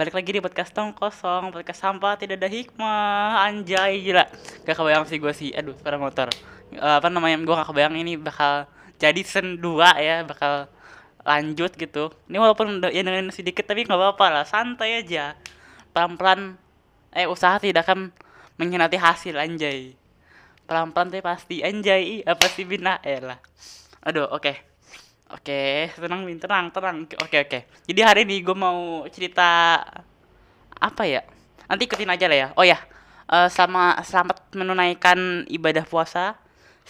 balik lagi di podcast tong kosong podcast sampah tidak ada hikmah. Anjay gila. Gak kebayang sih gue sih aduh suara motor. Eh, apa namanya gue gak kebayang ini bakal jadi season 2 ya bakal lanjut gitu. Ini walaupun ya dengerin sedikit tapi nggak apa-apa lah santai aja. Pelan-pelan eh usaha tidak akan mengkhianati hasil anjay. Pelan-pelan tapi pasti anjay apa sih bina? Eh lah. Aduh oke Oke, tenang Bin, tenang, tenang. Oke, oke. Jadi hari ini gue mau cerita apa ya? Nanti ikutin aja lah ya. Oh ya, eh, sama selamat menunaikan ibadah puasa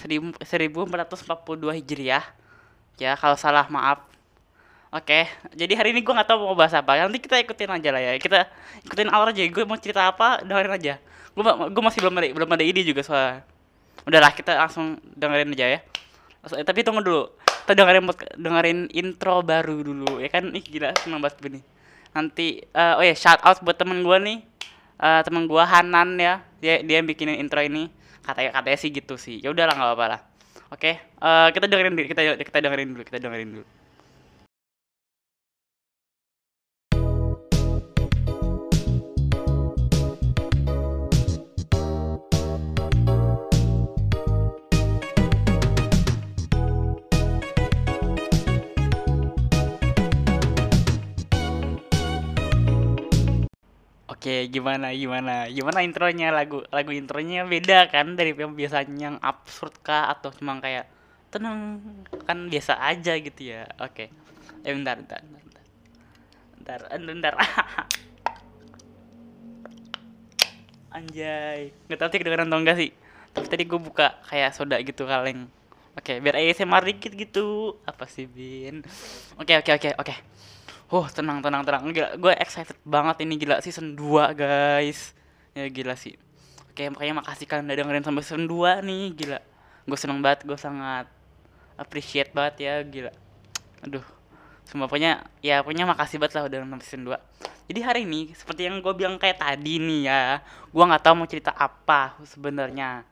1000 1442 Hijriah. Ya, kalau salah maaf. Oke, jadi hari ini gue nggak tahu mau bahas apa. Nanti kita ikutin aja lah ya. Kita ikutin alur aja. Gue mau cerita apa, dengerin aja. Gue gue masih belum ada belum ada ide juga soalnya. Udahlah, kita langsung dengerin aja ya. Eh, tapi tunggu dulu. Kita dengerin dengerin intro baru dulu ya kan. Ih gila seneng banget nih. Nanti eh, oh ya shout out buat temen gue nih. Eh temen gue Hanan ya. Dia dia yang bikinin intro ini. Katanya katanya sih gitu sih. Ya udahlah nggak apa-apa lah. Oke, eh, kita dengerin dulu, kita kita dengerin dulu, kita dengerin dulu. Oke, gimana gimana? Gimana intronya lagu lagu intronya beda kan dari yang biasanya yang absurd kah atau cuma kayak tenang kan biasa aja gitu ya. Oke. Eh bentar bentar bentar. Bentar, bentar, eh, bentar. Anjay, nggak tahu sih kedengeran atau enggak sih. Tapi tadi gue buka kayak soda gitu kaleng. Oke, biar ASMR dikit gitu. Apa sih, Bin? Oke, oke, oke, oke. Oh, tenang, tenang, tenang. Gila, gue excited banget ini gila season 2, guys. Ya gila sih. Oke, makanya makasih kalian udah dengerin sampai season 2 nih, gila. Gue seneng banget, gue sangat appreciate banget ya, gila. Aduh. Semua pokoknya ya pokoknya makasih banget lah udah nonton season 2. Jadi hari ini seperti yang gue bilang kayak tadi nih ya, gue nggak tahu mau cerita apa sebenarnya.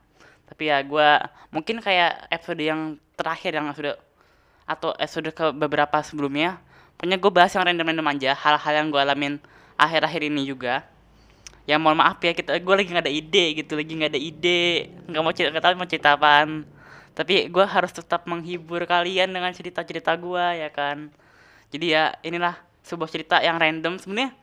Tapi ya gue mungkin kayak episode yang terakhir yang sudah atau episode ke beberapa sebelumnya pokoknya gue bahas yang random-random aja hal-hal yang gue alamin akhir-akhir ini juga. Ya mohon maaf ya kita gue lagi nggak ada ide gitu lagi nggak ada ide nggak mau cerita tahu mau cerita apaan. Tapi gue harus tetap menghibur kalian dengan cerita-cerita gue ya kan? Jadi ya inilah sebuah cerita yang random. Sebenarnya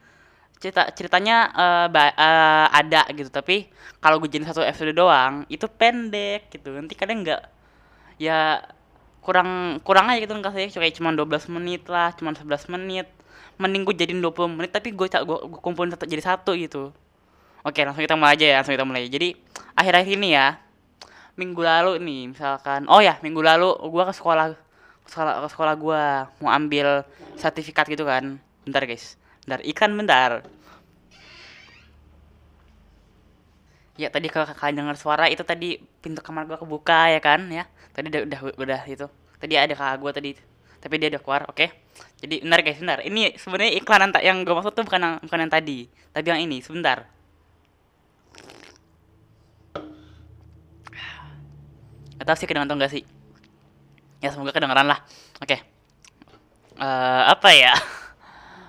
cerita ceritanya ba- eh, ada gitu tapi kalau gue jadi satu episode doang itu pendek gitu. Nanti kadang nggak ya kurang kurang aja gitu kasih kayak cuma 12 menit lah cuma 11 menit. Mending gue jadiin 20 menit tapi gue gue, gue kumpulin satu jadi satu gitu. Oke langsung kita mulai aja ya langsung kita mulai jadi akhir-akhir ini ya minggu lalu nih misalkan oh ya minggu lalu gue ke sekolah ke sekolah ke sekolah gue mau ambil sertifikat gitu kan. Bentar guys. Bentar ikan bentar. Ya tadi kalau kalian dengar suara itu tadi pintu kamar gua kebuka ya kan ya. Tadi udah udah, udah itu. Tadi ada kakak gua tadi. Tapi dia udah keluar, oke. Jadi benar guys, benar. Ini sebenarnya iklan yang, gua maksud tuh bukan yang, bukan yang tadi, tapi yang ini. Sebentar. Gak tahu sih kedengeran atau enggak sih. Ya semoga kedengeran lah. Oke. Eh apa ya?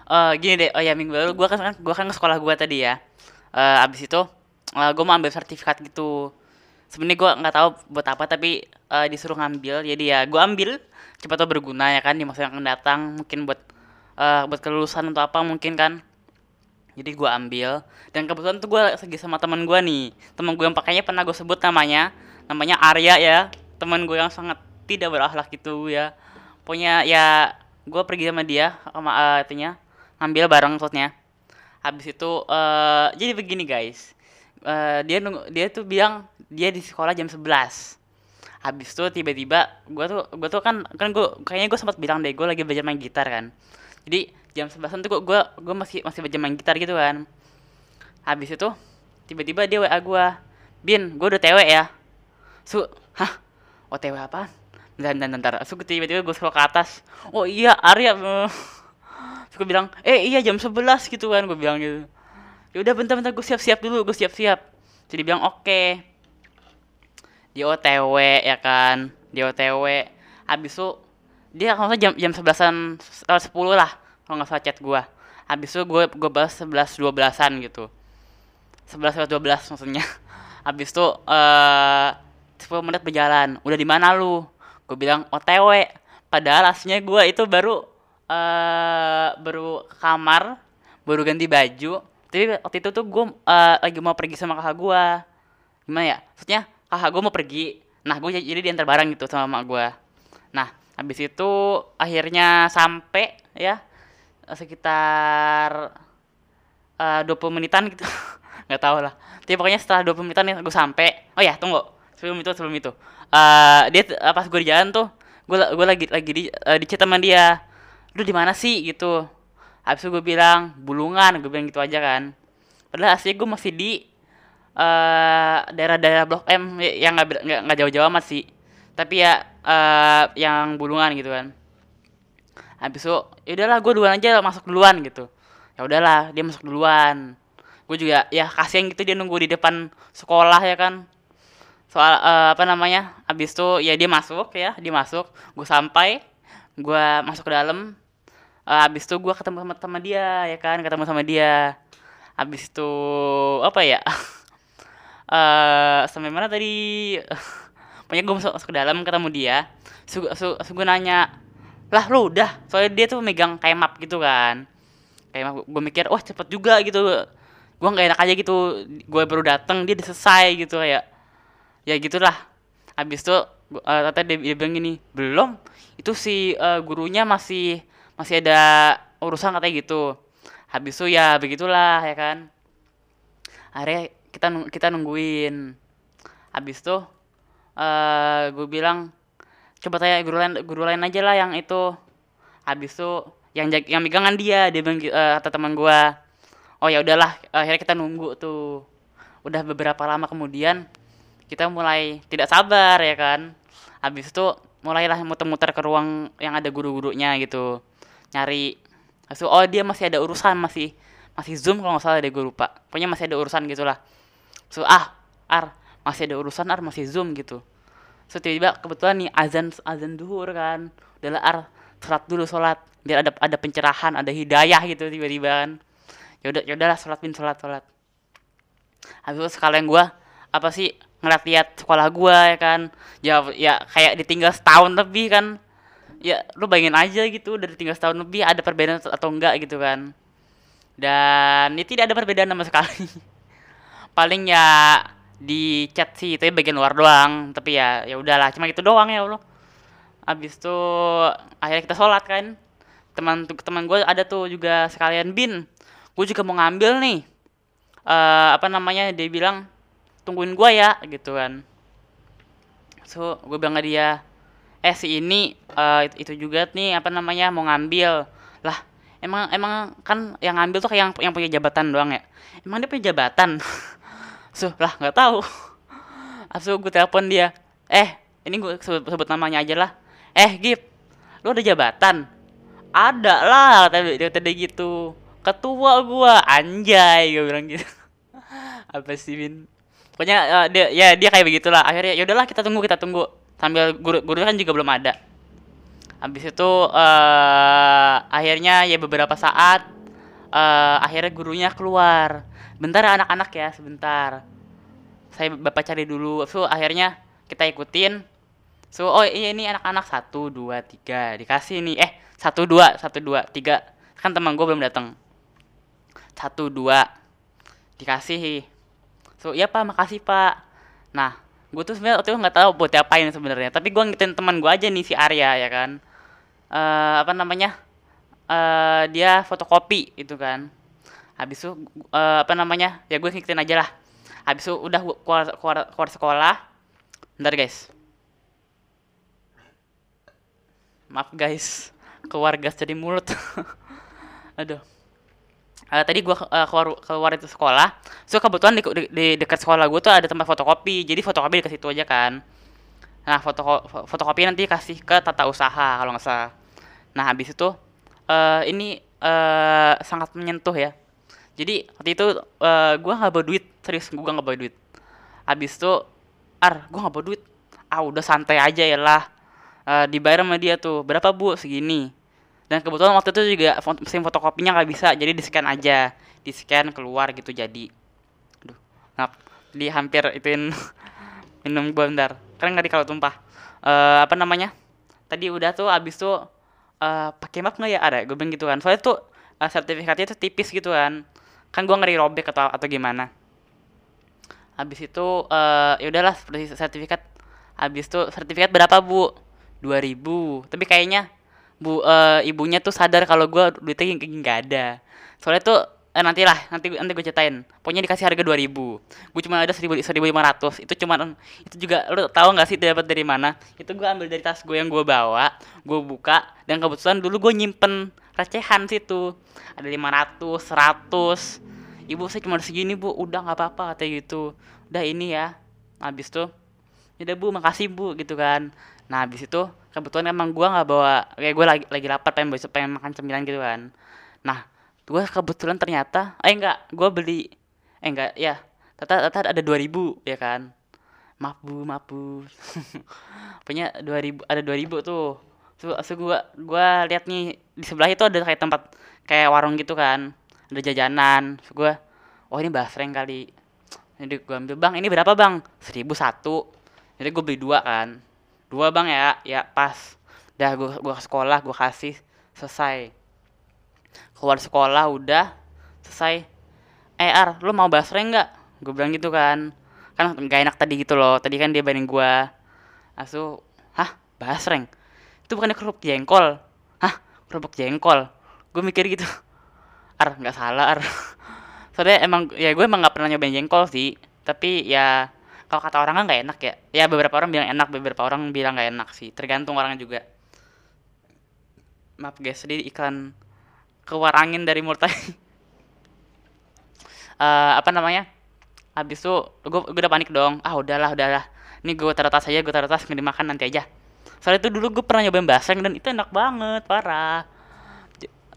Eh gini deh. Oh ya minggu lalu gua kan gua kan ke sekolah gua tadi ya. Eh abis itu eh gua mau ambil sertifikat gitu. Sebenarnya gua nggak tahu buat apa tapi eh, disuruh ngambil. Jadi ya gua ambil. Cepat tahu berguna ya kan di masa yang datang. Mungkin buat eh, buat kelulusan atau apa mungkin kan. Jadi gua ambil dan kebetulan tuh gua segi sama teman gua nih. Teman gue yang pakainya pernah gue sebut namanya. Namanya Arya ya. Teman gue yang sangat tidak berakhlak gitu ya. Pokoknya ya gue pergi sama dia sama eh, itunya ngambil bareng maksudnya. Habis itu eh jadi begini guys. Eh, dia nunggu, dia tuh bilang dia di sekolah jam 11 habis itu tiba-tiba gua tuh gua tuh kan kan gua kayaknya gua sempat bilang deh gua lagi belajar main gitar kan. Jadi jam 11 tuh gua gua, gua masih masih belajar main gitar gitu kan. Habis itu tiba-tiba dia WA gua Bin gua udah TW ya. Su hah? OTW apaan? Bentar bentar bentar. Su tiba-tiba gua scroll ke atas. Oh iya Arya. Eh." Terus gua bilang eh iya jam 11 gitu kan gua bilang gitu ya udah bentar bentar gue siap-siap dulu gue siap-siap. Jadi bilang oke. Di OTW ya kan? Di OTW habis itu dia kalau jam jam sebelasan sepuluh lah kalau nggak salah chat gua. Habis itu gue gue balas sebelas dua belasan gitu. Sebelas dua belas maksudnya. Habis itu eh 10 menit berjalan. Udah di mana lu? Gue bilang otw padahal aslinya gue itu baru eh baru kamar baru ganti baju tapi waktu itu tuh gue eh, lagi mau pergi sama kakak gue gimana ya? Maksudnya kakak gue mau pergi. Nah gue jadi diantar bareng gitu sama mak gue nah habis itu akhirnya sampai ya sekitar eh 20 menitan gitu. Nggak tahu lah. Tapi pokoknya setelah 20 menitan nih gue sampai. Oh ya tunggu. Sebelum itu sebelum itu. Eh dia eh, pas gue di jalan tuh gue gue lagi lagi di eh, di chat sama dia. Lu di mana sih? gitu habis itu gue bilang bulungan gue bilang gitu aja kan. Padahal aslinya gue masih di eh daerah-daerah blok M y- yang nggak nggak jauh-jauh amat sih. Tapi ya eh yang bulungan gitu kan. Habis itu ya udahlah gue duluan aja masuk duluan gitu. Ya udahlah dia masuk duluan. Gue juga ya kasihan gitu dia nunggu di depan sekolah ya kan. Soal eh, apa namanya habis itu ya dia masuk ya dia masuk. Gue sampai gue masuk ke dalam habis itu gue ketemu sama sama dia ya kan? Ketemu sama dia. Habis itu apa ya? Eh sampai mana tadi? Pokoknya gue masuk, masuk ke dalam ketemu dia. Su, su, su gue nanya lah lu udah? Soalnya dia tuh megang kayak map gitu kan. Kayak map gue mikir wah cepet juga gitu. Gue nggak enak aja gitu. Gue baru datang dia udah selesai gitu kayak ya gitulah. Habis itu gu- eh, ternyata dia, dia bilang gini belum. Itu si eh, gurunya masih masih ada urusan katanya gitu. Habis itu ya begitulah ya kan. Akhirnya kita kita nungguin. Habis itu eh gue bilang coba tanya guru lain guru lain aja lah yang itu. Habis itu yang yang megangan dia dia bilang eh, kata teman gue oh ya udahlah akhirnya kita nunggu tuh. Udah beberapa lama kemudian kita mulai tidak sabar ya kan. Habis itu mulailah muter-muter ke ruang yang ada guru-gurunya gitu nyari. Itu, oh dia masih ada urusan masih masih zoom kalau nggak salah deh gue lupa. Pokoknya masih ada urusan gitulah so ah ar masih ada urusan ar masih zoom gitu. So tiba-tiba kebetulan nih azan azan duhur kan. Udahlah ar sholat dulu sholat. Biar ada ada pencerahan ada hidayah gitu tiba-tiba kan. Ya udah ya udahlah sholat bin sholat sholat. Habis itu sekalian gua apa sih ngeliat-liat sekolah gua ya kan. Ya ya kayak ditinggal setahun lebih kan ya lu bayangin aja gitu udah ditinggal setahun lebih ada perbedaan atau enggak gitu kan. Dan ya tidak ada perbedaan sama sekali. Paling ya di chat sih tapi bagian luar doang. Tapi ya ya udahlah cuma gitu doang ya Allah. Habis itu akhirnya kita sholat kan. Teman teman gue ada tuh juga sekalian bin. Gue juga mau ngambil nih. Eh apa namanya dia bilang tungguin gue ya gitu kan. So gue bilang ke dia eh si ini it- itu juga nih apa namanya mau ngambil. Lah emang emang kan yang ngambil tuh kayak yang yang punya jabatan doang ya? Emang dia punya jabatan? So lah nggak tahu. Asu gue telepon dia eh ini gue sebut, sebut namanya aja lah. Eh Gip lu ada jabatan? Ada lah kata dia tadi gitu. Ketua gua anjay gue bilang gitu. Apa sih Bin pokoknya eh, dia ya dia kayak begitulah. Akhirnya ya udahlah kita tunggu kita tunggu sambil guru guru kan juga belum ada. Habis itu eh akhirnya ya beberapa saat eh akhirnya gurunya keluar. Bentar anak-anak ya sebentar. Saya bapak cari dulu. So akhirnya kita ikutin. So oh iya ini anak-anak. Satu dua tiga. Dikasih nih. Eh satu dua satu dua tiga. Kan teman gue belum datang. Satu dua. Dikasih so iya pak. Makasih pak. Nah gue tuh sebenarnya waktu itu nggak tahu buat diapain sebenarnya tapi gue ngikutin teman gue aja nih si Arya ya kan. Eh apa namanya? Eh dia fotokopi itu kan. Habis itu eh, apa namanya? Ya gue ngikutin aja lah. Habis itu udah gua keluar, keluar, keluar sekolah. Bentar guys. Maaf guys. Keluar gas dari mulut. Aduh Eh, tadi gua eh, keluar keluar itu sekolah so kebetulan di, di, di dekat sekolah gue tuh ada tempat fotokopi jadi fotokopi di situ aja kan. Nah foto fotokopi nanti kasih ke tata usaha kalau nggak salah. Nah habis itu eh ini eh sangat menyentuh ya. Jadi waktu itu eh gua nggak bawa duit serius gua nggak bawa duit. Habis itu ar gua nggak bawa duit. Ah udah santai aja ya lah. Eh, dibayar sama dia tuh berapa bu? Segini dan kebetulan waktu itu juga mesin fotokopinya nggak bisa jadi di scan aja. Di scan keluar gitu jadi. Aduh ngap jadi hampir ituin minum gua bentar. Kan nggak di kalau tumpah. Eh apa namanya? Tadi udah tuh abis tuh eh pakai map nggak ya? Ada gue bilang gitu kan. Soalnya tuh eh, sertifikatnya tuh tipis gitu kan. Kan gua ngeri robek atau atau gimana. Habis itu eh ya udahlah seperti sertifikat. Habis itu sertifikat berapa bu? 2000 tapi kayaknya bu eh, ibunya tuh sadar kalau gua duitnya nggak ada. Soalnya tuh eh, nanti lah nanti nanti gue ceritain. Pokoknya dikasih harga 2000 gue cuma ada 1000 1500 itu cuma itu juga lu tahu nggak sih dapat dari mana? Itu gua ambil dari tas gue yang gue bawa gue buka dan kebetulan dulu gue nyimpen recehan situ. Ada 500 100 ibu saya cuma segini bu. Udah nggak apa-apa katanya gitu. Udah ini ya. Habis tuh udah bu makasih bu gitu kan. Nah habis itu kebetulan emang gua nggak bawa kayak gue lagi lagi lapar pengen besok pengen makan cemilan gitu kan. Nah gue kebetulan ternyata eh enggak gue beli eh enggak ya ternyata, ternyata ada 2000 ya kan. Maaf bu maaf bu. Punya 2000 ada 2000 tuh. Tuh so gua gua lihat nih di sebelah itu ada kayak tempat kayak warung gitu kan. Ada jajanan so gua oh ini basreng kali. Jadi gua ambil bang ini berapa bang? Seribu satu. Jadi gue beli dua kan dua bang ya. Ya pas. Dah gua gua sekolah gua kasih. Selesai. Keluar sekolah udah. Selesai. Eh ar lu mau basreng nggak? Gue bilang gitu kan. Kan nggak enak tadi gitu loh. Tadi kan dia banding gua. Asu hah? Basreng itu bukannya kerupuk jengkol? Hah? Kerupuk jengkol? Gue mikir gitu. Ar nggak salah ar. Soalnya emang ya gue emang nggak pernah nyobain jengkol sih. Tapi ya kalau kata orang kan nggak enak ya. Ya beberapa orang bilang enak beberapa orang bilang nggak enak sih. Tergantung orangnya juga. Maaf guys tadi iklan keluar angin dari mulut tadi. Eh, apa namanya? Habis itu gue udah panik dong. Ah udahlah udahlah. Ini gue taruh tas aja gue taruh tas nggak dimakan nanti aja. Soalnya itu dulu gue pernah nyobain basreng dan itu enak banget parah.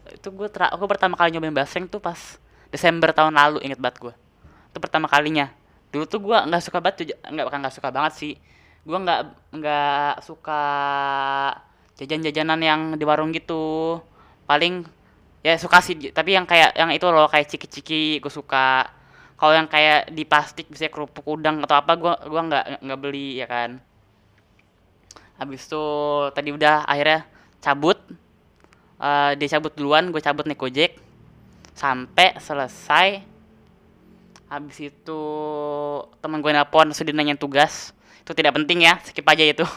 Itu gue pertama kali nyobain basreng tuh pas Desember tahun lalu inget banget gue itu pertama kalinya dulu tuh gue nggak suka banget nggak bukan nggak suka banget sih. Gue nggak nggak suka jajan-jajanan yang di warung gitu. Paling ya suka sih tapi yang kayak yang itu loh kayak ciki-ciki gue suka. Kalau yang kayak di plastik bisa kerupuk udang atau apa gue gua nggak nggak beli ya kan. Habis itu tadi udah akhirnya cabut. Eh dia cabut duluan gue cabut naik gojek. Sampai selesai habis itu teman gue nelpon sudah nanya tugas. Itu tidak penting ya skip aja itu.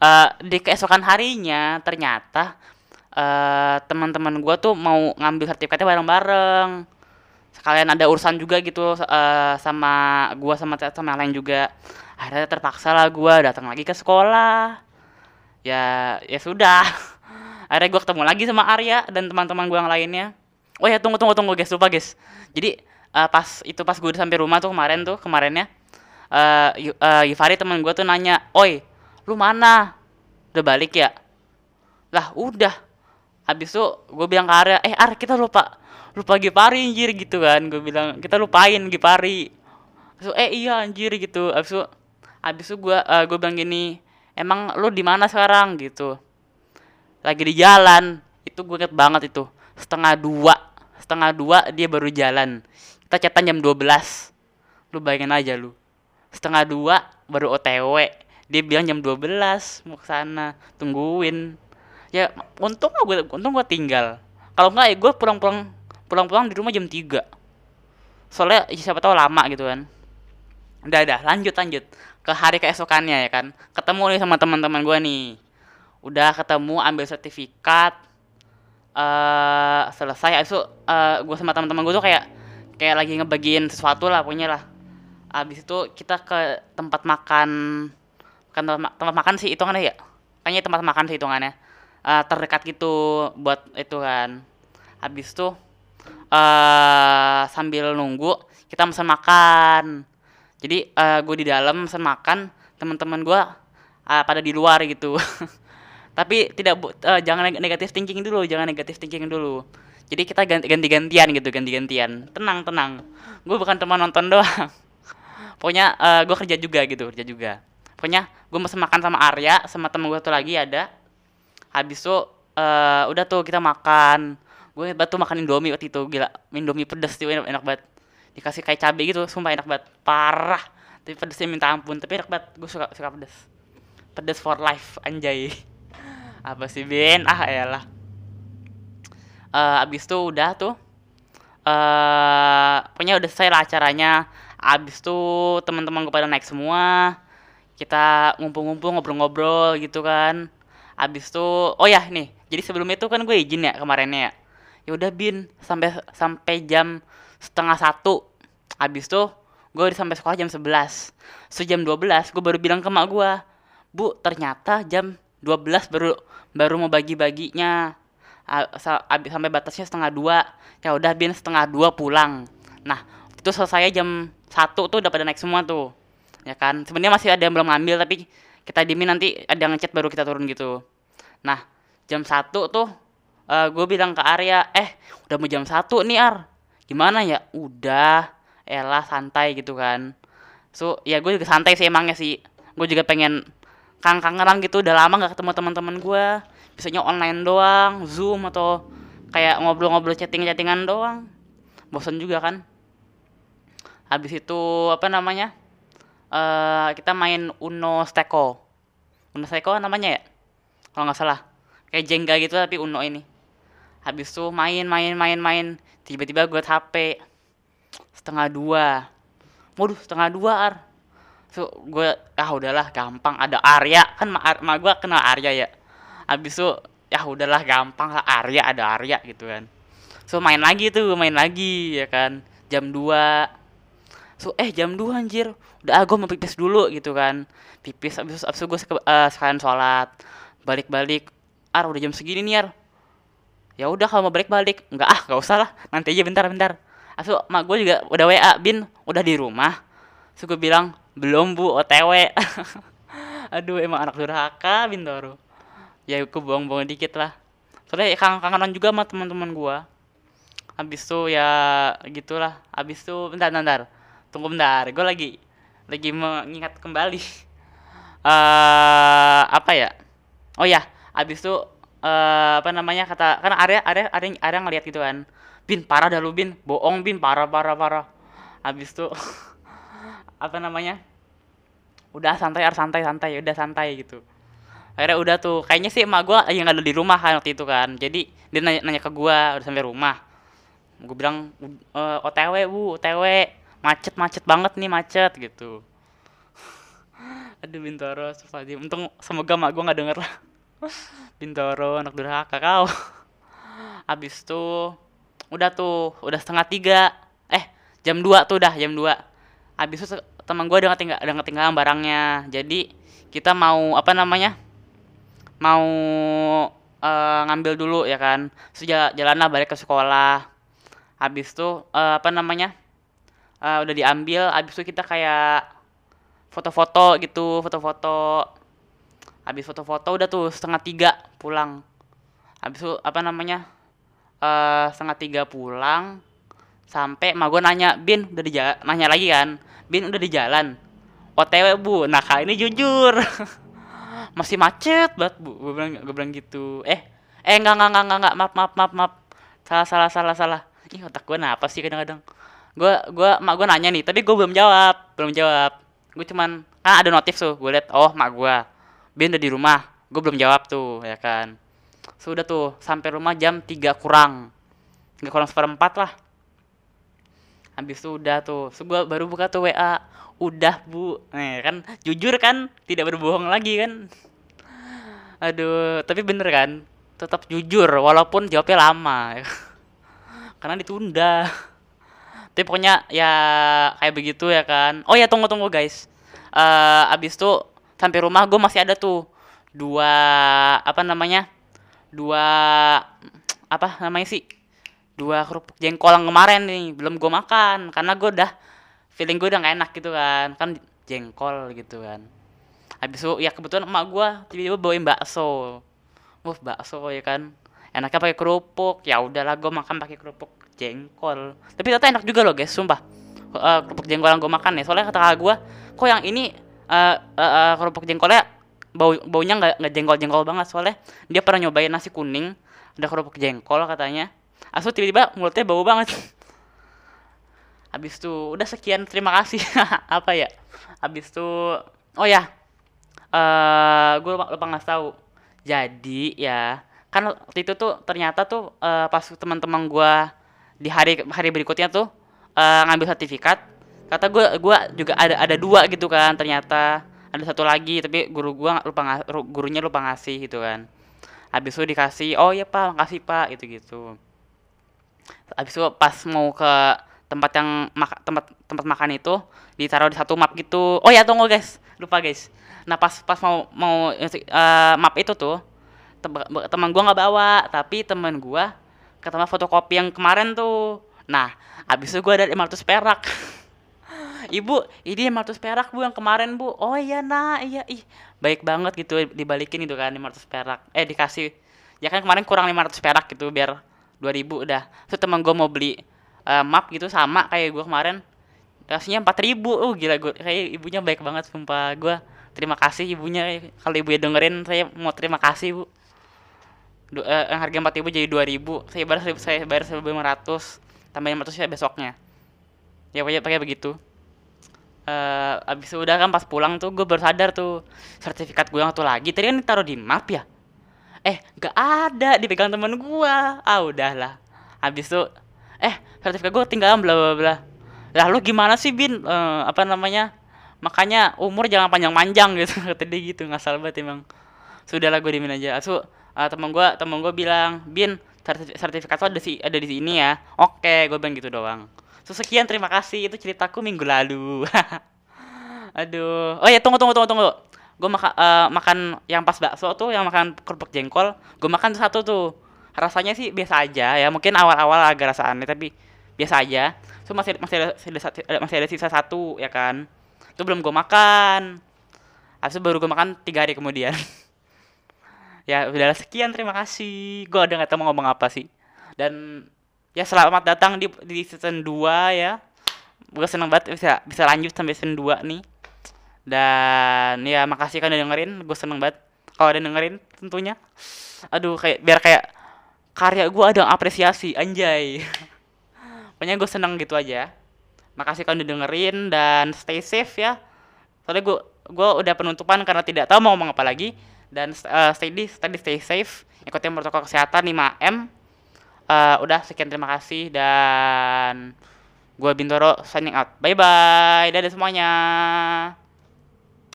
Eh di keesokan harinya ternyata eh teman-teman gue tuh mau ngambil sertifikatnya bareng-bareng. Sekalian ada urusan juga gitu eh, sama gua sama sama yang lain juga. Akhirnya terpaksa lah gua datang lagi ke sekolah. Ya ya sudah. Akhirnya gua ketemu lagi sama Arya dan teman-teman gua yang lainnya. Oh ya tunggu tunggu tunggu guys. Lupa guys. Jadi eh, pas itu pas gua udah sampai rumah tuh kemarin tuh kemarinnya eh Yu- eh, teman gua tuh nanya oi lu mana? Udah balik ya. Lah udah. Habis itu gue bilang ke Arya eh Ar kita lupa lupa Gipari anjir gitu kan. Gue bilang kita lupain Gipari so eh iya anjir gitu. Habis itu habis itu gue gue bilang gini emang lu di mana sekarang? Gitu. Lagi di jalan. Itu gue inget banget itu. Setengah dua setengah dua dia baru jalan kita chatan jam 12 lu bayangin aja lu. Setengah dua baru otw dia bilang jam 12 mau ke sana tungguin. Ya untung gue untung gue tinggal. Kalau enggak ya gue pulang-pulang pulang-pulang di rumah jam 3 soalnya ya siapa tahu lama gitu kan. Udah udah lanjut lanjut. Ke hari keesokannya ya kan. Ketemu nih sama teman-teman gue nih. Udah ketemu ambil sertifikat. Eh selesai. Itu gue sama teman-teman gue tuh kayak kayak lagi ngebagiin sesuatu lah punya lah. Abis itu kita ke tempat makan kan tempat, ma- tempat makan sih hitungannya ya. Kayaknya tempat makan sih hitungannya. Eh, terdekat gitu buat itu kan. Habis itu eh sambil nunggu kita pesan makan. Jadi eh gue di dalam pesan makan teman-teman gue eh, pada di luar gitu. Tapi tidak eh, jangan neg- negatif thinking dulu jangan negatif thinking dulu jadi kita ganti ganti-gantian gitu ganti-gantian. Tenang tenang. Gue bukan cuma nonton doang. Pokoknya eh, gue kerja juga gitu kerja juga. Pokoknya gue mesen makan sama Arya sama temen gue tuh lagi ada. Habis itu eh udah tuh kita makan. Gue tuh makan indomie waktu itu gila. Indomie pedes tuh enak, enak banget. Dikasih kayak cabai gitu sumpah enak banget. Parah. Tapi pedesnya minta ampun tapi enak banget. Gue suka suka pedes. Pedes for life anjay. Apa sih Ben? Ah elah eh abis itu udah tuh eh pokoknya udah selesai lah acaranya. Abis tuh teman-teman gue pada naik semua. Kita ngumpul-ngumpul ngobrol-ngobrol gitu kan. Abis tuh oh ya nih. Jadi sebelum itu kan gue izin ya kemarinnya ya. Ya udah bin sampai sampai jam setengah satu. Abis tuh gue udah sampai sekolah jam 11 so jam 12 gue baru bilang ke mak gue bu ternyata jam 12 baru baru mau bagi-baginya sampai batasnya setengah dua. Ya udah bin setengah dua pulang. Nah itu selesai jam satu tuh udah pada naik semua tuh. Ya kan? Sebenarnya masih ada yang belum ngambil tapi kita diemin nanti ada yang ngechat baru kita turun gitu. Nah jam satu tuh gue bilang ke Arya eh udah mau jam satu nih Ar. Gimana ya? Udah. Elah santai gitu kan. So ya gue juga santai sih emangnya sih. Gue juga pengen kangen-kangenan gitu. Udah lama nggak ketemu teman-teman gue biasanya online doang zoom atau kayak ngobrol-ngobrol chatting-chattingan doang. Bosan juga kan. Habis itu apa namanya eh kita main Uno Steko. Uno Steko namanya ya? Kalau nggak salah. Kayak Jenga gitu tapi Uno ini. Habis itu main main main main. Tiba-tiba gue HP setengah dua. Waduh setengah dua ar. So gue ah udahlah gampang. Ada Arya. Kan ma, ma gue kenal Arya ya habis itu ya udahlah gampang lah Arya ada Arya gitu kan. So main lagi tuh main lagi ya kan. Jam 2 so eh jam 2 anjir. Udah ah gue mau pipis dulu gitu kan. Pipis abis, abis gue uh, sekalian sholat. Balik-balik. Ar udah jam segini nih ar. Ya udah kalau mau balik-balik. Nggak ah nggak usah lah. Nanti aja bentar bentar. Asu mak gue juga udah wa bin. Udah di rumah. So bilang belum bu otw aduh emang anak durhaka bintoro ya gue bohong-bohong dikit lah. Soalnya kangen-kangenan juga sama teman-teman gue habis tuh ya gitulah. Habis tuh bentar bentar. Tunggu bentar gue lagi lagi mengingat kembali. Uh, apa ya? Oh ya habis tuh uh, apa namanya kata kan area area area area ngeliat gitu kan. Bin parah dah lu bin. Bohong bin. Parah parah parah. Habis tuh apa namanya? Udah santai ar santai santai udah santai gitu akhirnya udah tuh kayaknya sih emak gue yang ada di rumah kan waktu itu kan. Jadi dia nanya, nanya ke gue udah sampai rumah. Gue bilang e, otw bu otw macet macet banget nih macet gitu. Aduh bintoro Astagfirullahaladzim. Untung semoga mak gue nggak denger lah. Bintoro anak durhaka kau. Habis tuh udah tuh udah setengah tiga. Eh jam 2 tuh udah jam 2 habis itu teman gue udah ketinggalan udah ketinggalan barangnya. Jadi kita mau apa namanya mau uh, ngambil dulu ya kan? Sejak jalan lah balik ke sekolah. Habis tuh uh, apa namanya? Uh, udah diambil habis itu kita kayak foto-foto gitu foto-foto. Habis foto-foto udah tuh setengah tiga pulang. Habis itu apa namanya? Uh, setengah tiga pulang sampai mak gue nanya bin udah di jalan nanya lagi kan. Bin udah di jalan? Otw bu. Nah kali ini jujur masih macet banget. Bu gue bilang gue bilang gitu. Eh eh enggak enggak enggak enggak maaf maaf maaf maaf. Salah salah salah salah. Ih otak gue apa sih kadang-kadang? Gue gue mak gue nanya nih tapi gue belum jawab belum jawab. Gue cuman kan ada notif tuh gue liat oh mak gue bin udah di rumah. Gue belum jawab tuh ya kan. Sudah tuh sampai rumah jam 3 kurang. Nggak kurang seperempat lah habis itu udah tuh. So, baru buka tuh WA udah bu. Nih kan jujur kan tidak berbohong lagi kan. Aduh tapi bener kan? Tetap jujur walaupun jawabnya lama. Karena ditunda. Tapi pokoknya ya kayak begitu ya kan. Oh ya tunggu tunggu guys. Uh, abis tuh sampai rumah gue masih ada tuh. Dua apa namanya? Dua apa namanya sih dua kerupuk jengkol yang kemarin nih belum gue makan karena gue udah feeling gue udah gak enak gitu kan kan jengkol gitu kan. Habis itu ya kebetulan emak gue tiba-tiba bawain bakso. Wah bakso ya kan enaknya pakai kerupuk. Ya udahlah gue makan pakai kerupuk jengkol. Tapi ternyata enak juga loh guys sumpah. Uh, kerupuk jengkol yang gue makan nih soalnya kata gue kok yang ini uh, uh, uh, kerupuk jengkolnya bau baunya nggak nggak jengkol jengkol banget. Soalnya dia pernah nyobain nasi kuning ada kerupuk jengkol katanya asu tiba-tiba mulutnya bau banget. Habis itu udah sekian terima kasih. Apa ya? Habis itu oh ya eh gue lupa, lupa ngasih tahu. Jadi ya kan waktu itu tuh ternyata tuh eh, pas teman-teman gue di hari hari berikutnya tuh eh, ngambil sertifikat kata gue gua juga ada ada dua gitu kan ternyata. Ada satu lagi tapi guru gua nggak- lupa gurunya lupa ngasih gitu kan. Habis itu dikasih oh ya pak makasih pak gitu gitu habis itu pas mau ke tempat yang mak- tempat tempat makan itu ditaruh di satu map gitu oh ya tunggu guys lupa guys nah pas pas mau mau eh, map itu tuh tem- teman gua nggak bawa tapi teman gua ketemu fotokopi yang kemarin tuh nah habis itu gua ada 500 perak Ibu, ini 500 perak bu yang kemarin bu. Oh iya nak, iya ih baik banget gitu dibalikin itu kan 500 perak. Eh dikasih, ya kan kemarin kurang 500 perak gitu biar 2000 udah. Terus teman gue mau beli eh, map gitu sama kayak gue kemarin, kasihnya 4000 Oh gila gue, kayak ibunya baik banget sumpah. Gue. Terima kasih ibunya, kalau ibunya dengerin saya mau terima kasih bu. Du, yang harga 4000 jadi 2000 saya bayar saya bayar 1500 tambah 500 ya besoknya. Ya pokoknya pakai begitu. Eh abis itu udah kan pas pulang tuh gue baru sadar tuh sertifikat gue yang satu lagi. Tadi kan ditaruh di map ya eh nggak ada dipegang temen gue ah udahlah. Habis itu eh sertifikat gue tinggalan bla bla bla. Lah lu gimana sih bin? Eh, apa namanya? Makanya umur jangan panjang-panjang gitu. Kata dia gitu ngasal banget emang. Sudahlah gue dimin aja. Asu eh, temen gue temen gue bilang bin sertif- sertifikat lo ada si ada di sini ya. Oke gue bilang gitu doang. So, sekian terima kasih. Itu ceritaku minggu lalu. Aduh. Oh ya tunggu tunggu tunggu tunggu gue makan makan yang pas bakso tuh yang makan kerupuk jengkol gue makan satu tuh. Rasanya sih biasa aja ya mungkin awal-awal agak rasa aneh tapi biasa aja. So masih masih ada, masih ada, masih ada sisa satu ya kan. Itu belum gue makan. Habis itu baru gue makan tiga hari kemudian. Ya udah sekian terima kasih. Gue udah nggak tahu mau ngomong apa sih. Dan ya selamat datang di di season 2 ya. Gue seneng banget bisa bisa lanjut sampai season 2 nih dan ya makasih kan udah dengerin. Gue seneng banget kalau ada dengerin tentunya. Aduh kayak biar kayak karya gue ada apresiasi anjay. Pokoknya gue seneng gitu aja. Makasih kalian udah dengerin dan stay safe ya. Soalnya gue gue udah penutupan karena tidak tahu mau ngomong apa lagi. Dan eh, stay di stay, stay safe ikutin protokol kesehatan 5M Eh, udah sekian terima kasih. Dan gue Bintoro signing out. Bye bye dadah semuanya